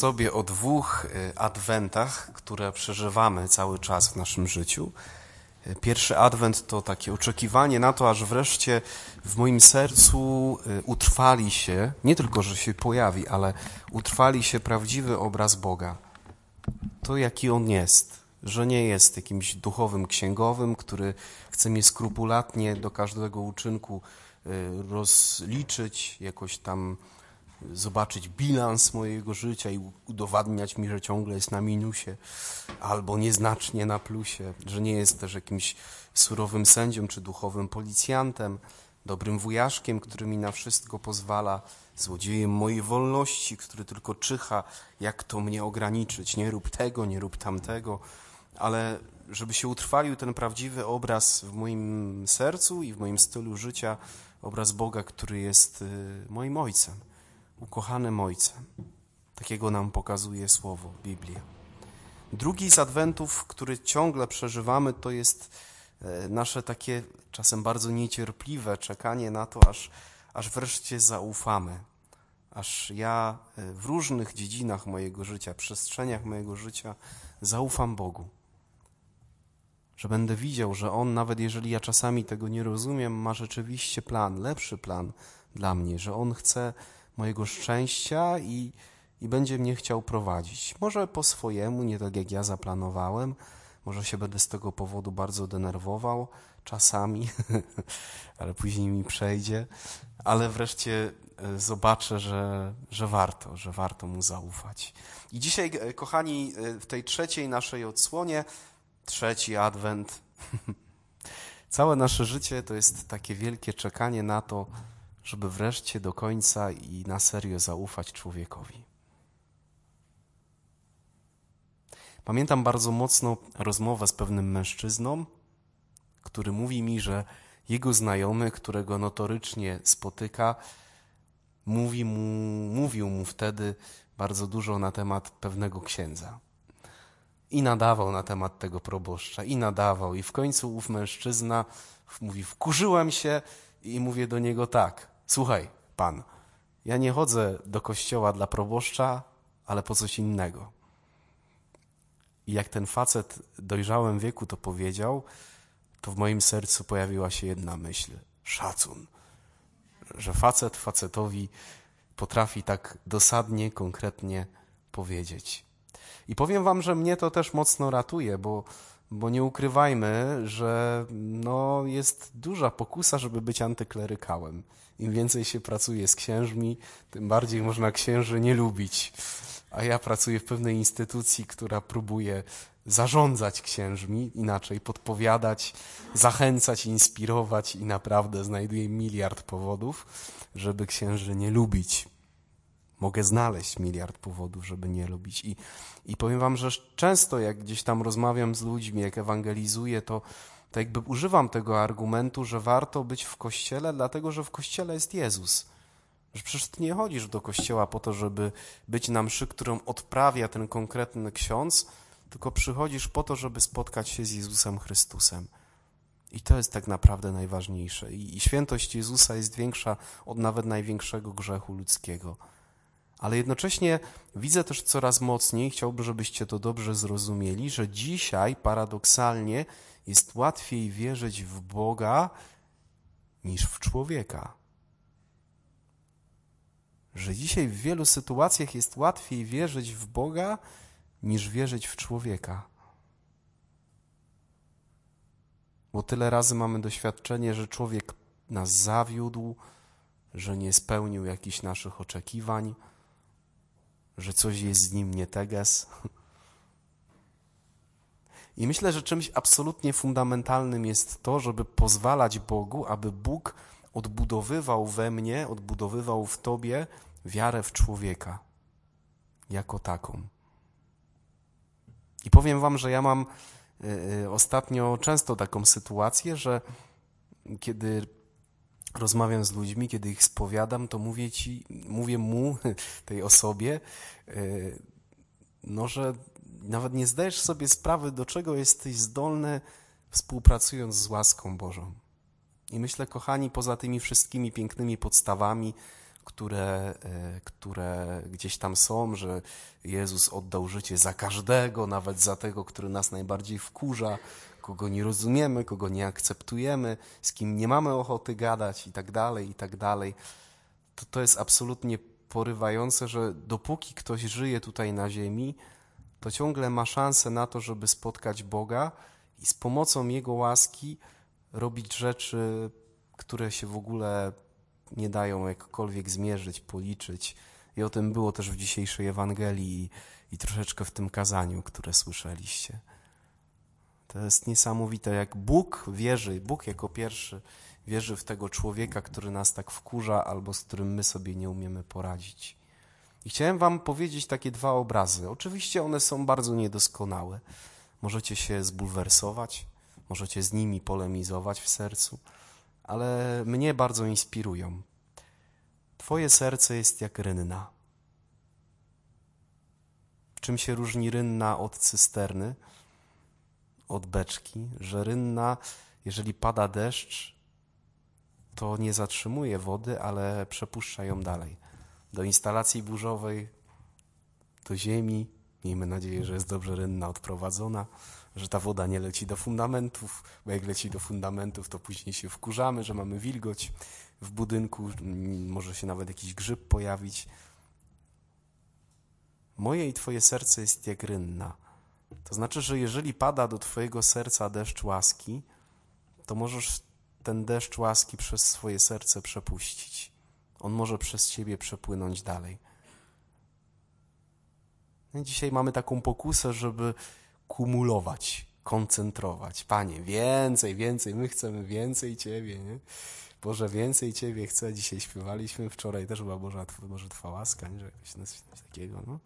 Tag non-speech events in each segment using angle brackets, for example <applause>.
sobie o dwóch y, adwentach, które przeżywamy cały czas w naszym życiu. Y, pierwszy adwent to takie oczekiwanie na to, aż wreszcie w moim sercu y, utrwali się, nie tylko, że się pojawi, ale utrwali się prawdziwy obraz Boga. To, jaki On jest, że nie jest jakimś duchowym księgowym, który chce mnie skrupulatnie do każdego uczynku rozliczyć, jakoś tam zobaczyć bilans mojego życia i udowadniać mi, że ciągle jest na minusie albo nieznacznie na plusie, że nie jest też jakimś surowym sędzią czy duchowym policjantem, dobrym wujaszkiem, który mi na wszystko pozwala, złodziejem mojej wolności, który tylko czyha, jak to mnie ograniczyć. Nie rób tego, nie rób tamtego, ale żeby się utrwalił ten prawdziwy obraz w moim sercu i w moim stylu życia, obraz Boga, który jest y, moim Ojcem ukochanym Ojcem. Takiego nam pokazuje Słowo, Biblia. Drugi z adwentów, który ciągle przeżywamy, to jest e, nasze takie czasem bardzo niecierpliwe czekanie na to, aż, aż wreszcie zaufamy. Aż ja e, w różnych dziedzinach mojego życia, przestrzeniach mojego życia zaufam Bogu. Że będę widział, że On, nawet jeżeli ja czasami tego nie rozumiem, ma rzeczywiście plan, lepszy plan dla mnie, że On chce mojego szczęścia i, i będzie mnie chciał prowadzić. Może po swojemu, nie tak jak ja zaplanowałem, może się będę z tego powodu bardzo denerwował czasami, <laughs> ale później mi przejdzie, ale wreszcie e, zobaczę, że, że warto, że warto mu zaufać. I dzisiaj, e, kochani, e, w tej trzeciej naszej odsłonie, trzeci adwent, <laughs> całe nasze życie to jest takie wielkie czekanie na to, żeby wreszcie do końca i na serio zaufać człowiekowi. Pamiętam bardzo mocno rozmowę z pewnym mężczyzną, który mówi mi, że jego znajomy, którego notorycznie spotyka, mówi mu, mówił mu wtedy bardzo dużo na temat pewnego księdza. I nadawał na temat tego proboszcza, i nadawał. I w końcu ów mężczyzna mówi: Wkurzyłem się i mówię do niego tak. Słuchaj, pan, ja nie chodzę do kościoła dla proboszcza, ale po coś innego. I jak ten facet w dojrzałym wieku to powiedział, to w moim sercu pojawiła się jedna myśl: szacun. Że facet facetowi potrafi tak dosadnie, konkretnie powiedzieć. I powiem wam, że mnie to też mocno ratuje, bo, bo nie ukrywajmy, że no, jest duża pokusa, żeby być antyklerykałem. Im więcej się pracuje z księżmi, tym bardziej można księży nie lubić. A ja pracuję w pewnej instytucji, która próbuje zarządzać księżmi, inaczej podpowiadać, zachęcać, inspirować i naprawdę znajduję miliard powodów, żeby księży nie lubić. Mogę znaleźć miliard powodów, żeby nie lubić. I, I powiem wam, że często jak gdzieś tam rozmawiam z ludźmi, jak ewangelizuję, to to jakby używam tego argumentu, że warto być w kościele, dlatego że w kościele jest Jezus. Że przecież ty nie chodzisz do kościoła po to, żeby być na mszy, którą odprawia ten konkretny ksiądz, tylko przychodzisz po to, żeby spotkać się z Jezusem Chrystusem. I to jest tak naprawdę najważniejsze. I, I świętość Jezusa jest większa od nawet największego grzechu ludzkiego. Ale jednocześnie widzę też coraz mocniej, chciałbym, żebyście to dobrze zrozumieli, że dzisiaj paradoksalnie jest łatwiej wierzyć w Boga niż w człowieka. Że dzisiaj w wielu sytuacjach jest łatwiej wierzyć w Boga niż wierzyć w człowieka. Bo tyle razy mamy doświadczenie, że człowiek nas zawiódł, że nie spełnił jakichś naszych oczekiwań, że coś jest z nim nie teges. I myślę, że czymś absolutnie fundamentalnym jest to, żeby pozwalać Bogu, aby Bóg odbudowywał we mnie, odbudowywał w Tobie wiarę w człowieka jako taką. I powiem Wam, że ja mam y, y, ostatnio często taką sytuację, że kiedy rozmawiam z ludźmi, kiedy ich spowiadam, to mówię ci, mówię mu, <laughs> tej osobie, y, no, że nawet nie zdajesz sobie sprawy, do czego jesteś zdolny, współpracując z łaską Bożą. I myślę, kochani, poza tymi wszystkimi pięknymi podstawami, które, e, które gdzieś tam są, że Jezus oddał życie za każdego, nawet za tego, który nas najbardziej wkurza, kogo nie rozumiemy, kogo nie akceptujemy, z kim nie mamy ochoty gadać i tak dalej, i tak dalej. To, to jest absolutnie porywające, że dopóki ktoś żyje tutaj na ziemi, to ciągle ma szansę na to, żeby spotkać Boga i z pomocą Jego łaski robić rzeczy, które się w ogóle nie dają jakkolwiek zmierzyć, policzyć. I o tym było też w dzisiejszej Ewangelii i, i troszeczkę w tym kazaniu, które słyszeliście. To jest niesamowite, jak Bóg wierzy, Bóg jako pierwszy wierzy w tego człowieka, który nas tak wkurza albo z którym my sobie nie umiemy poradzić. I chciałem Wam powiedzieć takie dwa obrazy. Oczywiście one są bardzo niedoskonałe. Możecie się zbulwersować, możecie z nimi polemizować w sercu, ale mnie bardzo inspirują. Twoje serce jest jak rynna. Czym się różni rynna od cysterny, od beczki? Że rynna, jeżeli pada deszcz, to nie zatrzymuje wody, ale przepuszcza ją dalej. Do instalacji burzowej, do ziemi. Miejmy nadzieję, że jest dobrze rynna odprowadzona że ta woda nie leci do fundamentów, bo jak leci do fundamentów, to później się wkurzamy, że mamy wilgoć w budynku, może się nawet jakiś grzyb pojawić. Moje i Twoje serce jest jak rynna. To znaczy, że jeżeli pada do Twojego serca deszcz łaski, to możesz ten deszcz łaski przez swoje serce przepuścić. On może przez Ciebie przepłynąć dalej. No dzisiaj mamy taką pokusę, żeby kumulować, koncentrować. Panie, więcej, więcej, my chcemy więcej Ciebie, nie? Boże, więcej Ciebie chcę. Dzisiaj śpiewaliśmy, wczoraj też była Boża, Boże Twa łaska, nie? Że jakoś coś takiego, no.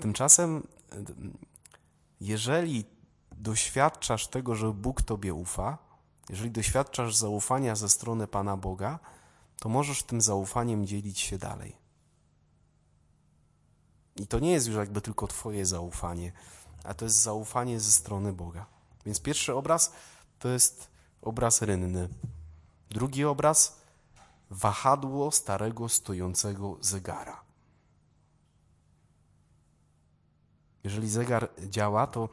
Tymczasem, jeżeli doświadczasz tego, że Bóg Tobie ufa, jeżeli doświadczasz zaufania ze strony Pana Boga, to możesz tym zaufaniem dzielić się dalej. I to nie jest już jakby tylko Twoje zaufanie, a to jest zaufanie ze strony Boga. Więc pierwszy obraz to jest obraz rynny. Drugi obraz wahadło starego stojącego zegara. Jeżeli zegar działa, to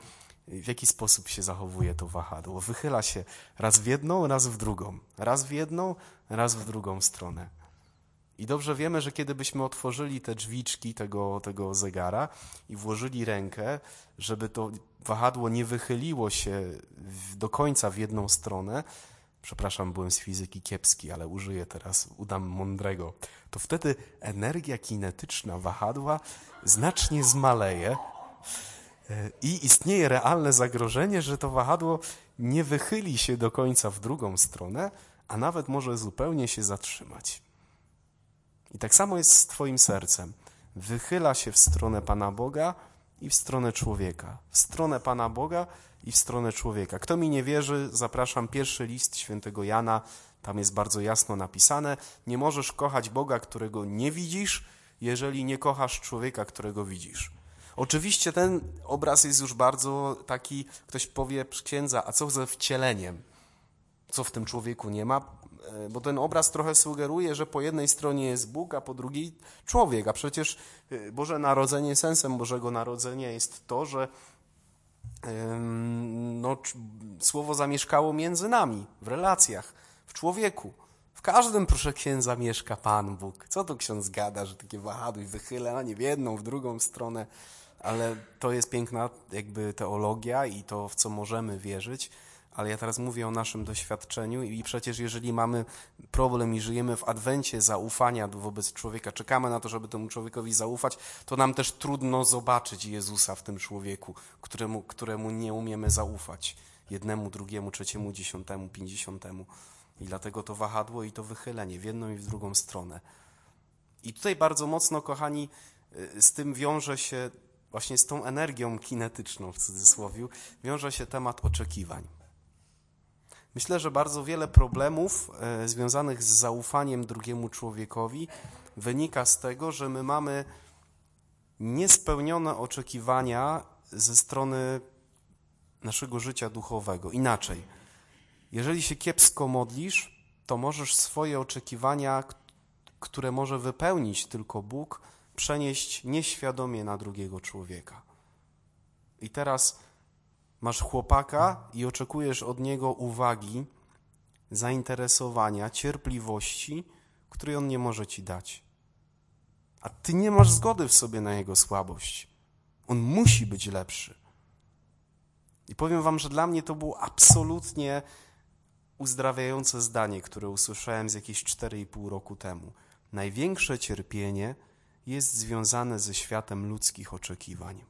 w jaki sposób się zachowuje to wahadło? Wychyla się raz w jedną, raz w drugą. Raz w jedną, raz w drugą stronę. I dobrze wiemy, że kiedy byśmy otworzyli te drzwiczki tego, tego zegara i włożyli rękę, żeby to wahadło nie wychyliło się do końca w jedną stronę, przepraszam, byłem z fizyki kiepski, ale użyję teraz, udam mądrego, to wtedy energia kinetyczna wahadła znacznie zmaleje i istnieje realne zagrożenie, że to wahadło nie wychyli się do końca w drugą stronę, a nawet może zupełnie się zatrzymać. I tak samo jest z Twoim sercem. Wychyla się w stronę Pana Boga i w stronę człowieka. W stronę Pana Boga i w stronę człowieka. Kto mi nie wierzy, zapraszam pierwszy list świętego Jana. Tam jest bardzo jasno napisane: Nie możesz kochać Boga, którego nie widzisz, jeżeli nie kochasz człowieka, którego widzisz. Oczywiście ten obraz jest już bardzo taki, ktoś powie księdza, a co ze wcieleniem? Co w tym człowieku nie ma? E, bo ten obraz trochę sugeruje, że po jednej stronie jest Bóg, a po drugiej człowiek, a przecież e, Boże Narodzenie, sensem Bożego Narodzenia jest to, że no, słowo zamieszkało między nami, w relacjach, w człowieku. W każdym, proszę księdza, mieszka Pan Bóg. Co tu ksiądz gada, że takie wahadło i wychylanie w jedną, w drugą stronę, ale to jest piękna jakby teologia i to, w co możemy wierzyć ale ja teraz mówię o naszym doświadczeniu i przecież jeżeli mamy problem i żyjemy w adwencie zaufania wobec człowieka, czekamy na to, żeby temu człowiekowi zaufać, to nam też trudno zobaczyć Jezusa w tym człowieku, któremu, któremu nie umiemy zaufać. Jednemu, drugiemu, trzeciemu, dziesiątemu, pięćdziesiątemu. I dlatego to wahadło i to wychylenie w jedną i w drugą stronę. I tutaj bardzo mocno, kochani, y, z tym wiąże się, właśnie z tą energią kinetyczną w cudzysłowie, wiąże się temat oczekiwań. Myślę, że bardzo wiele problemów e, związanych z zaufaniem drugiemu człowiekowi wynika z tego, że my mamy niespełnione oczekiwania ze strony naszego życia duchowego. Inaczej, jeżeli się kiepsko modlisz, to możesz swoje oczekiwania które może wypełnić tylko Bóg, przenieść nieświadomie na drugiego człowieka. I teraz masz chłopaka i oczekujesz od niego uwagi, zainteresowania, cierpliwości, której on nie może ci dać. A ty nie masz zgody w sobie na jego słabość. On musi być lepszy. I powiem wam, że dla mnie to było absolutnie uzdrawiające zdanie, które usłyszałem z jakieś 4,5 roku temu. Największe cierpienie jest związane ze światem ludzkich oczekiwań.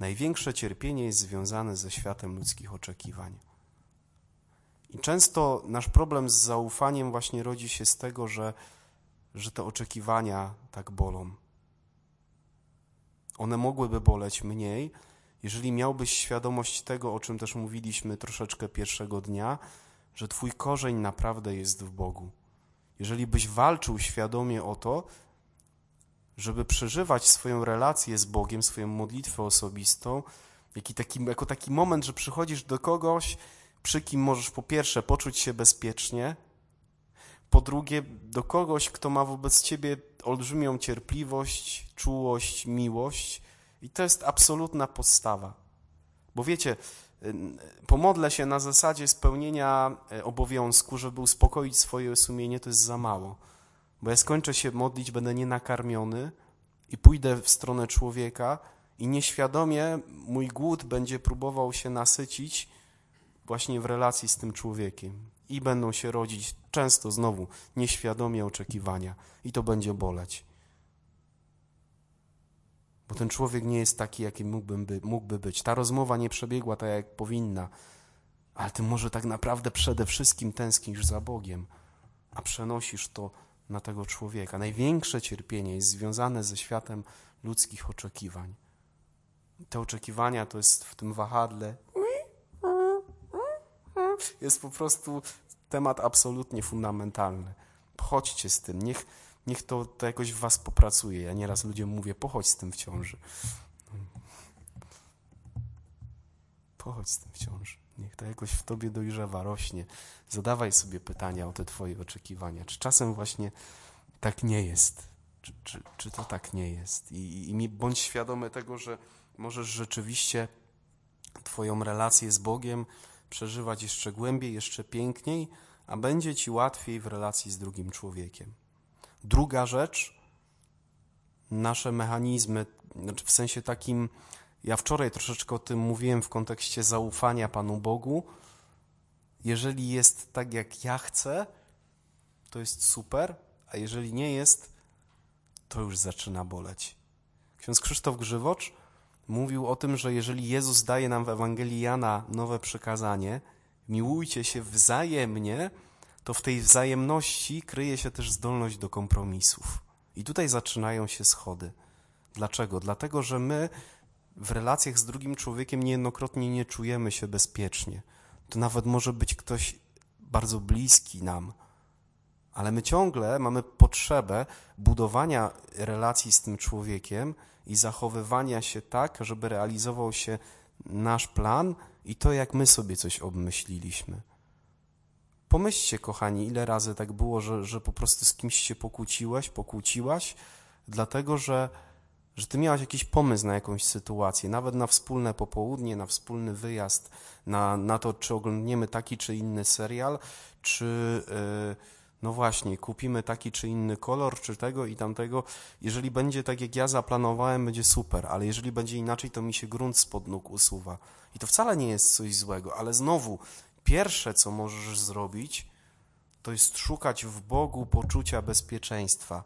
Największe cierpienie jest związane ze światem ludzkich oczekiwań. I często nasz problem z zaufaniem właśnie rodzi się z tego, że, że te oczekiwania tak bolą. One mogłyby boleć mniej, jeżeli miałbyś świadomość tego, o czym też mówiliśmy troszeczkę pierwszego dnia, że Twój korzeń naprawdę jest w Bogu. Jeżeli byś walczył świadomie o to, żeby przeżywać swoją relację z Bogiem, swoją modlitwę osobistą, taki, jako taki moment, że przychodzisz do kogoś, przy kim możesz po pierwsze poczuć się bezpiecznie, po drugie do kogoś, kto ma wobec ciebie olbrzymią cierpliwość, czułość, miłość. I to jest absolutna podstawa. Bo wiecie, pomodlę się na zasadzie spełnienia e, obowiązku, żeby uspokoić swoje sumienie, to jest za mało. Bo ja skończę się modlić, będę nienakarmiony i pójdę w stronę człowieka i nieświadomie mój głód będzie próbował się nasycić właśnie w relacji z tym człowiekiem. I będą się rodzić często znowu nieświadomie oczekiwania i to będzie boleć. Bo ten człowiek nie jest taki, jaki mógłby, by, mógłby być. Ta rozmowa nie przebiegła tak, jak powinna, ale ty może tak naprawdę przede wszystkim tęsknisz za Bogiem, a przenosisz to na tego człowieka. Największe cierpienie jest związane ze światem ludzkich oczekiwań. Te oczekiwania to jest w tym wahadle. Jest po prostu temat absolutnie fundamentalny. Chodźcie z tym, niech, niech to, to jakoś w was popracuje. Ja nieraz ludziom mówię, pochodź z tym w ciąży. Pochodź z tym w ciąży. Niech to jakoś w tobie dojrzewa, rośnie. Zadawaj sobie pytania o te twoje oczekiwania. Czy czasem właśnie tak nie jest? Czy, czy, czy to tak nie jest? I, i bądź świadomy tego, że możesz rzeczywiście twoją relację z Bogiem przeżywać jeszcze głębiej, jeszcze piękniej, a będzie ci łatwiej w relacji z drugim człowiekiem. Druga rzecz, nasze mechanizmy, znaczy w sensie takim, ja wczoraj troszeczkę o tym mówiłem w kontekście zaufania Panu Bogu. Jeżeli jest tak, jak ja chcę, to jest super, a jeżeli nie jest, to już zaczyna boleć. Ksiądz Krzysztof Grzywocz mówił o tym, że jeżeli Jezus daje nam w Ewangelii Jana nowe przykazanie, miłujcie się wzajemnie, to w tej wzajemności kryje się też zdolność do kompromisów. I tutaj zaczynają się schody. Dlaczego? Dlatego, że my w relacjach z drugim człowiekiem niejednokrotnie nie czujemy się bezpiecznie. To nawet może być ktoś bardzo bliski nam, ale my ciągle mamy potrzebę budowania relacji z tym człowiekiem i zachowywania się tak, żeby realizował się nasz plan i to, jak my sobie coś obmyśliliśmy. Pomyślcie, kochani, ile razy tak było, że, że po prostu z kimś się pokłóciłeś, pokłóciłaś, dlatego że, że ty miałaś jakiś pomysł na jakąś sytuację, nawet na wspólne popołudnie, na wspólny wyjazd, na, na to, czy oglądniemy taki czy inny serial, czy. Yy, no właśnie, kupimy taki czy inny kolor, czy tego i tamtego. Jeżeli będzie tak, jak ja zaplanowałem, będzie super, ale jeżeli będzie inaczej, to mi się grunt spod nóg usuwa. I to wcale nie jest coś złego, ale znowu, pierwsze, co możesz zrobić, to jest szukać w Bogu poczucia bezpieczeństwa.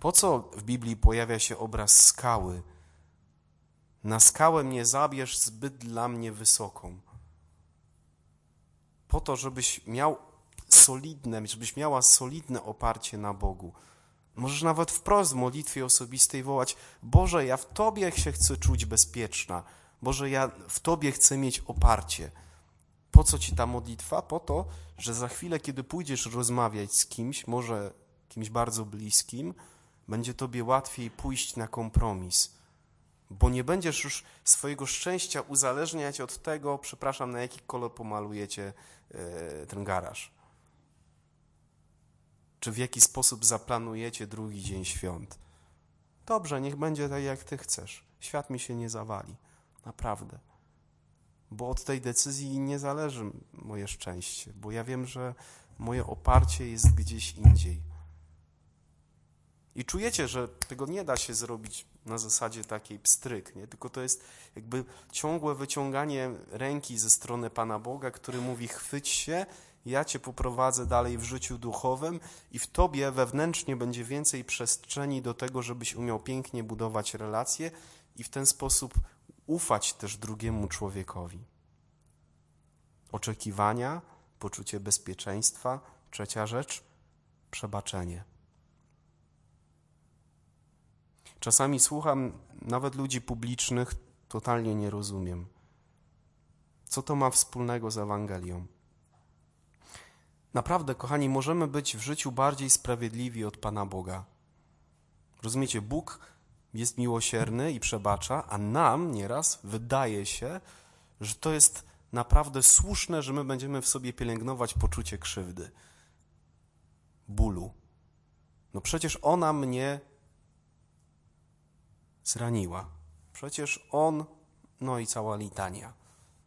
Po co w Biblii pojawia się obraz skały? Na skałę mnie zabierz zbyt dla mnie wysoką. Po to, żebyś miał solidne, żebyś miała solidne oparcie na Bogu. Możesz nawet wprost w modlitwie osobistej wołać: Boże, ja w Tobie się chcę czuć bezpieczna. Boże, ja w Tobie chcę mieć oparcie. Po co ci ta modlitwa? Po to, że za chwilę, kiedy pójdziesz rozmawiać z kimś, może kimś bardzo bliskim, będzie Tobie łatwiej pójść na kompromis. Bo nie będziesz już swojego szczęścia uzależniać od tego, przepraszam, na jaki kolor pomalujecie yy, ten garaż czy w jaki sposób zaplanujecie drugi dzień świąt. Dobrze, niech będzie tak, jak ty chcesz. Świat mi się nie zawali. Naprawdę. Bo od tej decyzji nie zależy moje szczęście, bo ja wiem, że moje oparcie jest gdzieś indziej. I czujecie, że tego nie da się zrobić na zasadzie takiej pstryk, nie? tylko to jest jakby ciągłe wyciąganie ręki ze strony Pana Boga, który mówi: chwyć się, ja Cię poprowadzę dalej w życiu duchowym i w Tobie wewnętrznie będzie więcej przestrzeni do tego, żebyś umiał pięknie budować relacje i w ten sposób ufać też drugiemu człowiekowi. Oczekiwania, poczucie bezpieczeństwa. Trzecia rzecz przebaczenie. Czasami słucham nawet ludzi publicznych, totalnie nie rozumiem. Co to ma wspólnego z Ewangelią? Naprawdę, kochani, możemy być w życiu bardziej sprawiedliwi od Pana Boga. Rozumiecie, Bóg jest miłosierny i przebacza, a nam nieraz wydaje się, że to jest naprawdę słuszne, że my będziemy w sobie pielęgnować poczucie krzywdy, bólu. No przecież ona mnie zraniła. Przecież on, no i cała litania.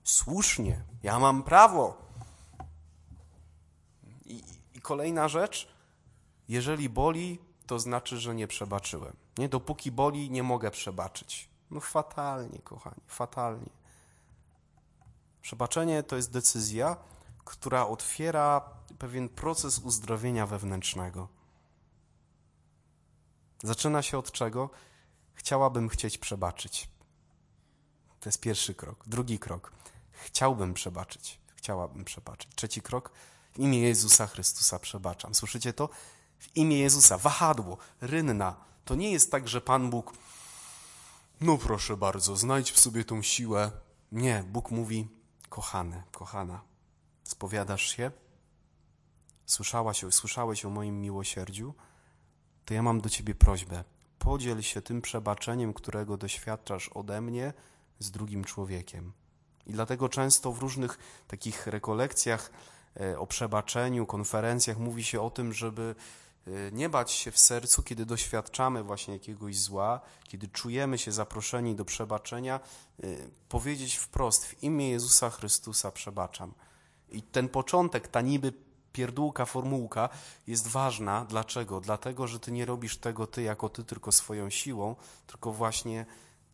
Słusznie, ja mam prawo. I, I, kolejna rzecz, jeżeli boli, to znaczy, że nie przebaczyłem. Nie, dopóki boli, nie mogę przebaczyć. No fatalnie, kochani, fatalnie. Przebaczenie to jest decyzja, która otwiera pewien proces uzdrowienia wewnętrznego. Zaczyna się od czego? Chciałabym chcieć przebaczyć. To jest pierwszy krok. Drugi krok. Chciałbym przebaczyć. Chciałabym przebaczyć. Trzeci krok. W imię Jezusa Chrystusa przebaczam. Słyszycie to? W imię Jezusa. Wahadło, rynna. To nie jest tak, że Pan Bóg, no proszę bardzo, znajdź w sobie tą siłę. Nie, Bóg mówi, kochany, kochana, spowiadasz się? Słyszałaś, słyszałeś o moim miłosierdziu? To ja mam do ciebie prośbę podziel się tym przebaczeniem, którego doświadczasz ode mnie z drugim człowiekiem. I dlatego często w różnych takich rekolekcjach e, o przebaczeniu, konferencjach mówi się o tym, żeby nie bać się w sercu, kiedy doświadczamy właśnie jakiegoś zła, kiedy czujemy się zaproszeni do przebaczenia, e, powiedzieć wprost: W imię Jezusa Chrystusa przebaczam. I ten początek, ta niby pierdółka, formułka jest ważna. Dlaczego? Dlatego, że ty nie robisz tego ty jako ty, tylko swoją siłą, tylko właśnie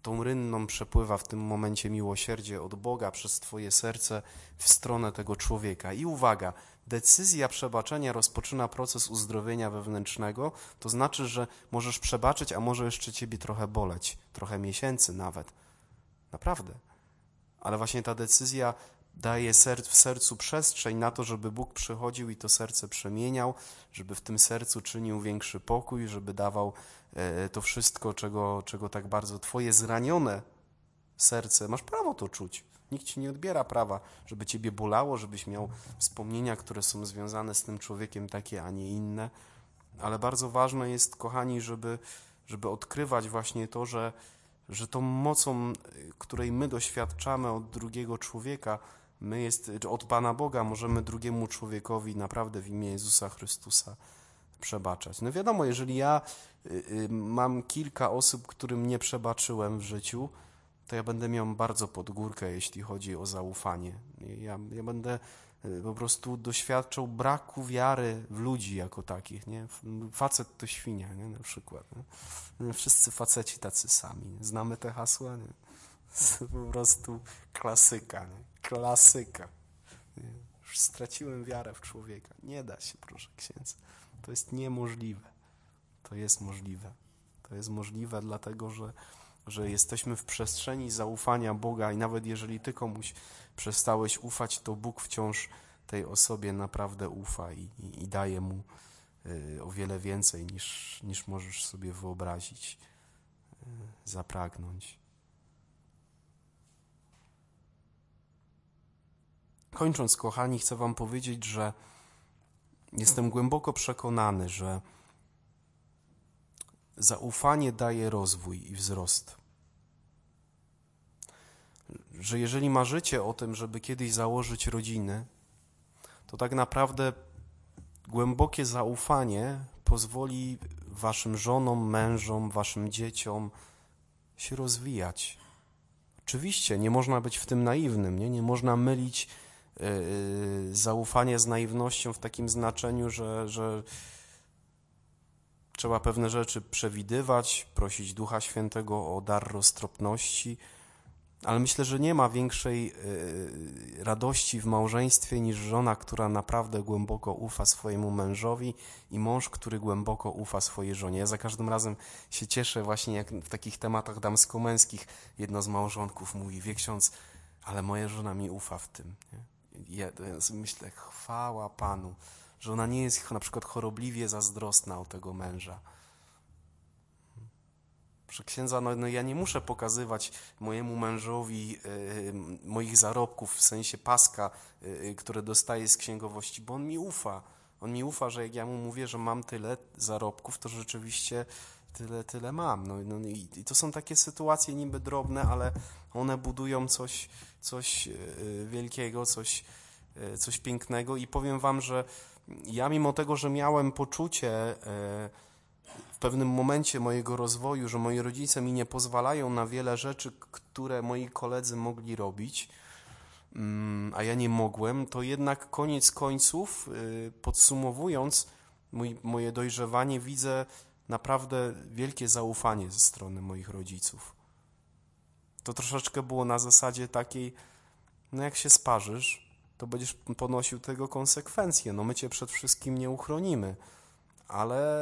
tą rynną przepływa w tym momencie miłosierdzie od Boga przez twoje serce w stronę tego człowieka. I uwaga, decyzja przebaczenia rozpoczyna proces uzdrowienia wewnętrznego, to znaczy, że możesz przebaczyć, a może jeszcze ciebie trochę boleć, trochę miesięcy nawet. Naprawdę. Ale właśnie ta decyzja daje w sercu przestrzeń na to, żeby Bóg przychodził i to serce przemieniał, żeby w tym sercu czynił większy pokój, żeby dawał e, to wszystko, czego, czego tak bardzo Twoje zranione serce, masz prawo to czuć. Nikt ci nie odbiera prawa, żeby ciebie bolało, żebyś miał wspomnienia, które są związane z tym człowiekiem, takie, a nie inne. Ale bardzo ważne jest, kochani, żeby, żeby odkrywać właśnie to, że, że tą mocą, której my doświadczamy od drugiego człowieka, My jest, od Pana Boga możemy drugiemu człowiekowi naprawdę w imię Jezusa Chrystusa przebaczać. No wiadomo, jeżeli ja y, y, mam kilka osób, którym nie przebaczyłem w życiu, to ja będę miał bardzo pod górkę, jeśli chodzi o zaufanie. Ja, ja będę y, po prostu doświadczał braku wiary w ludzi jako takich. Nie? Facet to świnia, nie? na przykład. Nie? Wszyscy faceci tacy sami. Znamy te hasła? Nie? <laughs> Po prostu klasyka. Nie? Klasyka. Już straciłem wiarę w człowieka. Nie da się, proszę księdza. To jest niemożliwe. To jest możliwe. To jest możliwe, dlatego że, że jesteśmy w przestrzeni zaufania Boga i nawet jeżeli ty komuś przestałeś ufać, to Bóg wciąż tej osobie naprawdę ufa i, i, i daje mu y, o wiele więcej niż, niż możesz sobie wyobrazić, y, zapragnąć. Kończąc, kochani, chcę Wam powiedzieć, że jestem głęboko przekonany, że zaufanie daje rozwój i wzrost. Że jeżeli marzycie o tym, żeby kiedyś założyć rodzinę, to tak naprawdę głębokie zaufanie pozwoli waszym żonom, mężom, waszym dzieciom się rozwijać. Oczywiście nie można być w tym naiwnym, nie, nie można mylić yy, zaufania z naiwnością w takim znaczeniu, że, że trzeba pewne rzeczy przewidywać, prosić Ducha Świętego o dar roztropności ale myślę, że nie ma większej y, radości w małżeństwie niż żona, która naprawdę głęboko ufa swojemu mężowi i mąż, który głęboko ufa swojej żonie. Ja za każdym razem się cieszę właśnie jak w takich tematach damsko-męskich jedno z małżonków mówi, wie ksiądz, ale moja żona mi ufa w tym. Nie? Ja myślę, chwała Panu, że ona nie jest na przykład chorobliwie zazdrosna o tego męża Proszę księdza, no, no, ja nie muszę pokazywać mojemu mężowi y, moich zarobków, w sensie paska, y, które dostaję z księgowości, bo on mi ufa. On mi ufa, że jak ja mu mówię, że mam tyle zarobków, to rzeczywiście tyle, tyle mam. No, no i, i, to są takie sytuacje niby drobne, ale one budują coś, coś wielkiego, coś, coś pięknego i powiem wam, że ja mimo tego, że miałem poczucie pewnym momencie mojego rozwoju, że moi rodzice mi nie pozwalają na wiele rzeczy, które moi koledzy mogli robić, mm, a ja nie mogłem, to jednak koniec końców, y, podsumowując mój, moje dojrzewanie, widzę naprawdę wielkie zaufanie ze strony moich rodziców. To troszeczkę było na zasadzie takiej, no jak się sparzysz, to będziesz ponosił tego konsekwencje. No my cię przed wszystkim nie uchronimy, ale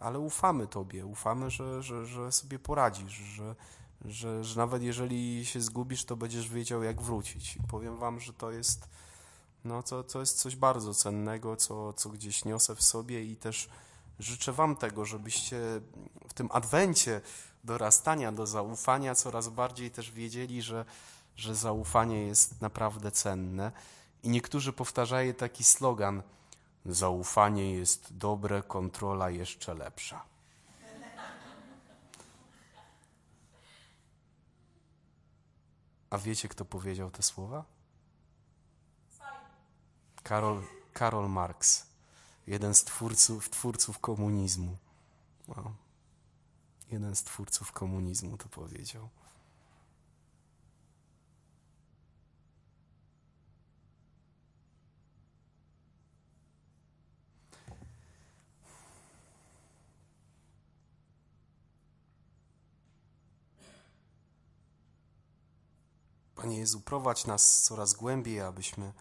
ale ufamy Tobie, ufamy, że, że, że sobie poradzisz, że, że, że nawet jeżeli się zgubisz, to będziesz wiedział, jak wrócić. I powiem Wam, że to jest, no, to, to jest coś bardzo cennego, co, co gdzieś niosę w sobie i też życzę Wam tego, żebyście w tym adwencie dorastania do zaufania coraz bardziej też wiedzieli, że, że zaufanie jest naprawdę cenne. I niektórzy powtarzają taki slogan – Zaufanie jest dobre, kontrola jeszcze lepsza. A wiecie, kto powiedział te słowa? Karol, Karol Marx, jeden z twórców, twórców komunizmu. No. Jeden z twórców komunizmu to powiedział. Panie Jezu, nas coraz głębiej, abyśmy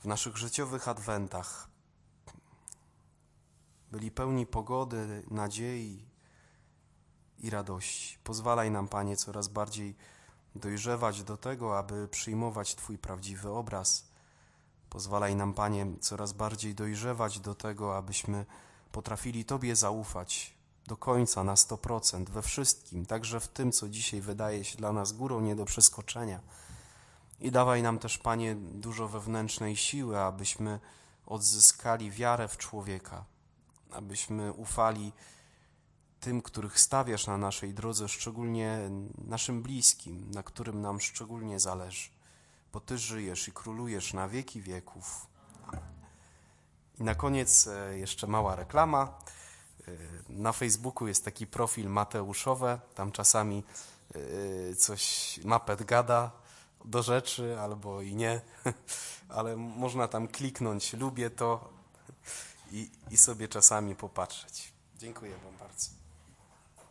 w naszych życiowych adwentach byli pełni pogody, nadziei i radości. Pozwalaj nam, Panie, coraz bardziej dojrzewać do tego, aby przyjmować Twój prawdziwy obraz. Pozwalaj nam, Panie, coraz bardziej dojrzewać do tego, abyśmy potrafili Tobie zaufać, do końca, na 100%, we wszystkim, także w tym, co dzisiaj wydaje się dla nas górą nie do przeskoczenia. I dawaj nam też, Panie, dużo wewnętrznej siły, abyśmy odzyskali wiarę w człowieka, abyśmy ufali tym, których stawiasz na naszej drodze, szczególnie naszym bliskim, na którym nam szczególnie zależy, bo Ty żyjesz i królujesz na wieki wieków. I na koniec e, jeszcze mała reklama. Na Facebooku jest taki profil Mateuszowe, tam czasami y, coś mapet gada do rzeczy albo i nie, <laughs> ale można tam kliknąć lubię to i, i sobie czasami popatrzeć. Dziękuję Wam bardzo.